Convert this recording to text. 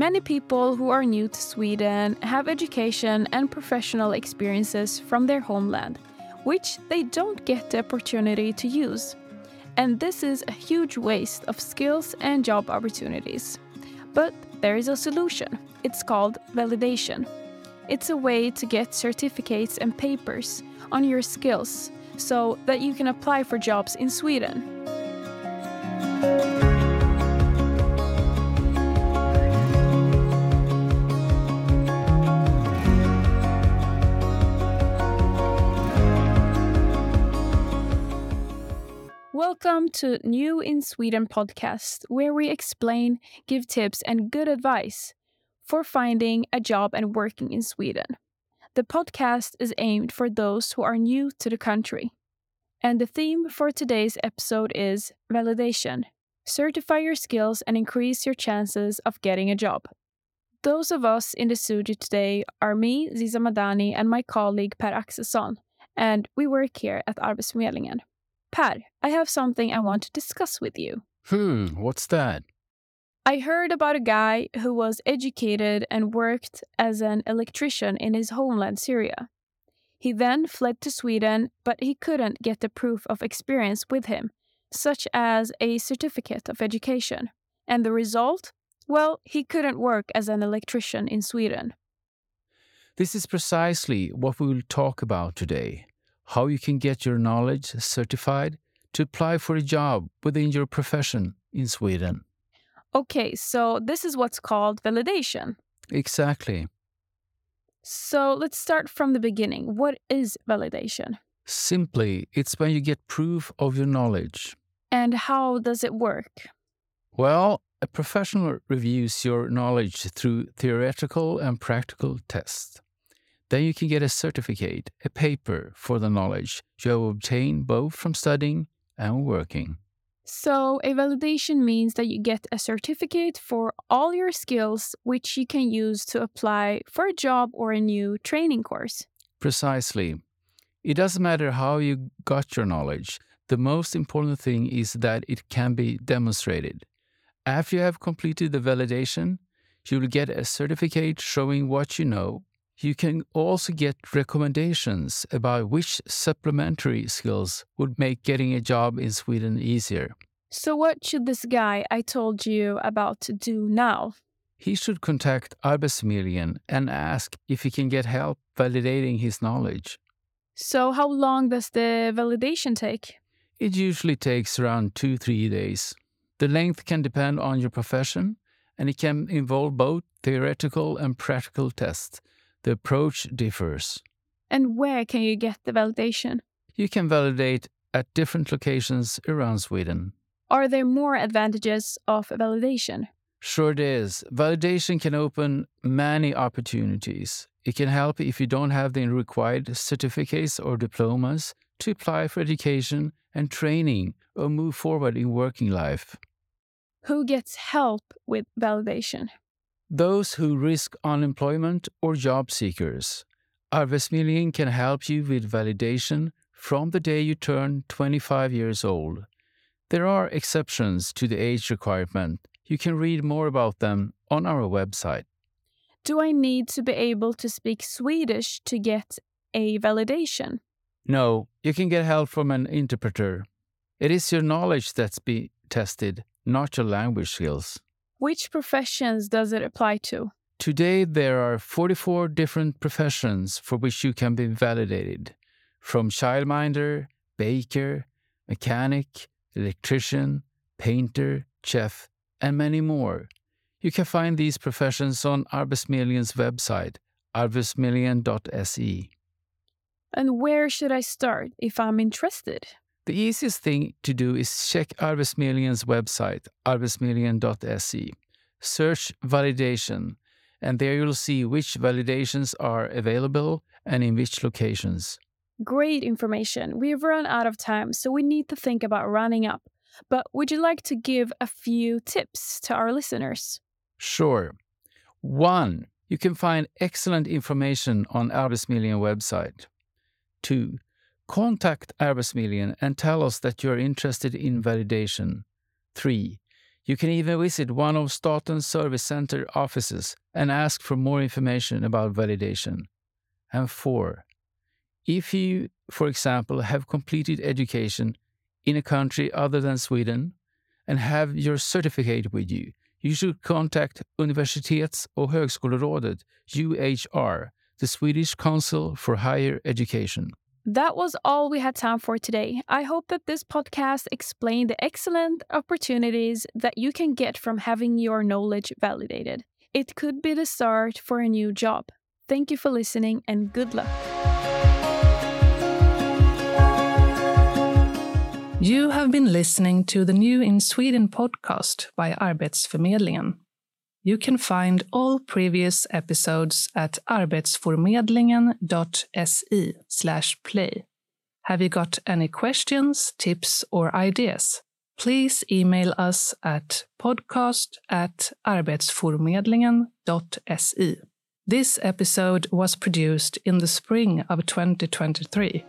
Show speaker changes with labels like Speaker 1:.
Speaker 1: Many people who are new to Sweden have education and professional experiences from their homeland, which they don't get the opportunity to use. And this is a huge waste of skills and job opportunities. But there is a solution. It's called validation. It's a way to get certificates and papers on your skills so that you can apply for jobs in Sweden. Welcome to New in Sweden podcast, where we explain, give tips, and good advice for finding a job and working in Sweden. The podcast is aimed for those who are new to the country. And the theme for today's episode is validation. Certify your skills and increase your chances of getting a job. Those of us in the studio today are me, Ziza Madani, and my colleague Per Axelsson, and we work here at Arbetsförmedlingen. Per, I have something I want to discuss with you.
Speaker 2: Hmm, what's that?
Speaker 1: I heard about a guy who was educated and worked as an electrician in his homeland Syria. He then fled to Sweden, but he couldn't get the proof of experience with him, such as a certificate of education. And the result? Well, he couldn't work as an electrician in Sweden.
Speaker 2: This is precisely what we will talk about today how you can get your knowledge certified to apply for a job within your profession in Sweden.
Speaker 1: Okay, so this is what's called validation.
Speaker 2: Exactly.
Speaker 1: So let's start from the beginning. What is validation?
Speaker 2: Simply, it's when you get proof of your knowledge.
Speaker 1: And how does it work?
Speaker 2: Well, a professional reviews your knowledge through theoretical and practical tests. Then you can get a certificate, a paper for the knowledge you have obtained both from studying and working.
Speaker 1: So, a validation means that you get a certificate for all your skills, which you can use to apply for a job or a new training course.
Speaker 2: Precisely. It doesn't matter how you got your knowledge, the most important thing is that it can be demonstrated. After you have completed the validation, you will get a certificate showing what you know you can also get recommendations about which supplementary skills would make getting a job in Sweden easier.
Speaker 1: So, what should this guy I told you about do now?
Speaker 2: He should contact Arbetsförmedlingen and ask if he can get help validating his knowledge.
Speaker 1: So, how long does the validation take?
Speaker 2: It usually takes around two, three days. The length can depend on your profession, and it can involve both theoretical and practical tests the approach differs.
Speaker 1: And where can you get the validation?
Speaker 2: You can validate at different locations around Sweden.
Speaker 1: Are there more advantages of validation?
Speaker 2: Sure, it is. Validation can open many opportunities. It can help if you don't have the required certificates or diplomas to apply for education and training or move forward in working life.
Speaker 1: Who gets help with validation?
Speaker 2: Those who risk unemployment or job seekers. Arbetsförmedlingen can help you with validation from the day you turn 25 years old. There are exceptions to the age requirement. You can read more about them on our website.
Speaker 1: Do I need to be able to speak Swedish to get a validation?
Speaker 2: No, you can get help from an interpreter. It is your knowledge that's be tested, not your language skills.
Speaker 1: Which professions does it apply to?
Speaker 2: Today, there are 44 different professions for which you can be validated, from childminder, baker, mechanic, electrician, painter, chef, and many more. You can find these professions on Arbetsförmedlingens website, arbetsförmedlingen.se.
Speaker 1: And where should I start if I'm interested?
Speaker 2: The easiest thing to do is check Arbetsförmedlingens website, arbetsförmedlingen.se. Search validation, and there you'll see which validations are available and in which locations.
Speaker 1: Great information. We've run out of time, so we need to think about running up. But would you like to give a few tips to our listeners?
Speaker 2: Sure. One, you can find excellent information on Arbetsförmedlingen website. Two, Contact Arbetsförmedlingen and tell us that you're interested in validation. 3. You can even visit one of Statens Service Center offices and ask for more information about validation. And four, if you, for example, have completed education in a country other than Sweden and have your certificate with you, you should contact Universitets och högskolerådet, UHR, the Swedish Council for Higher Education.
Speaker 1: That was all we had time for today. I hope that this podcast explained the excellent opportunities that you can get from having your knowledge validated. It could be the start for a new job. Thank you for listening and good luck.
Speaker 3: You have been listening to the New in Sweden podcast by Arbetsförmedlingen. You can find all previous episodes at arbetsformedlingen.se play. Have you got any questions, tips, or ideas? Please email us at podcast at arbetsformedlingen.se. This episode was produced in the spring of 2023.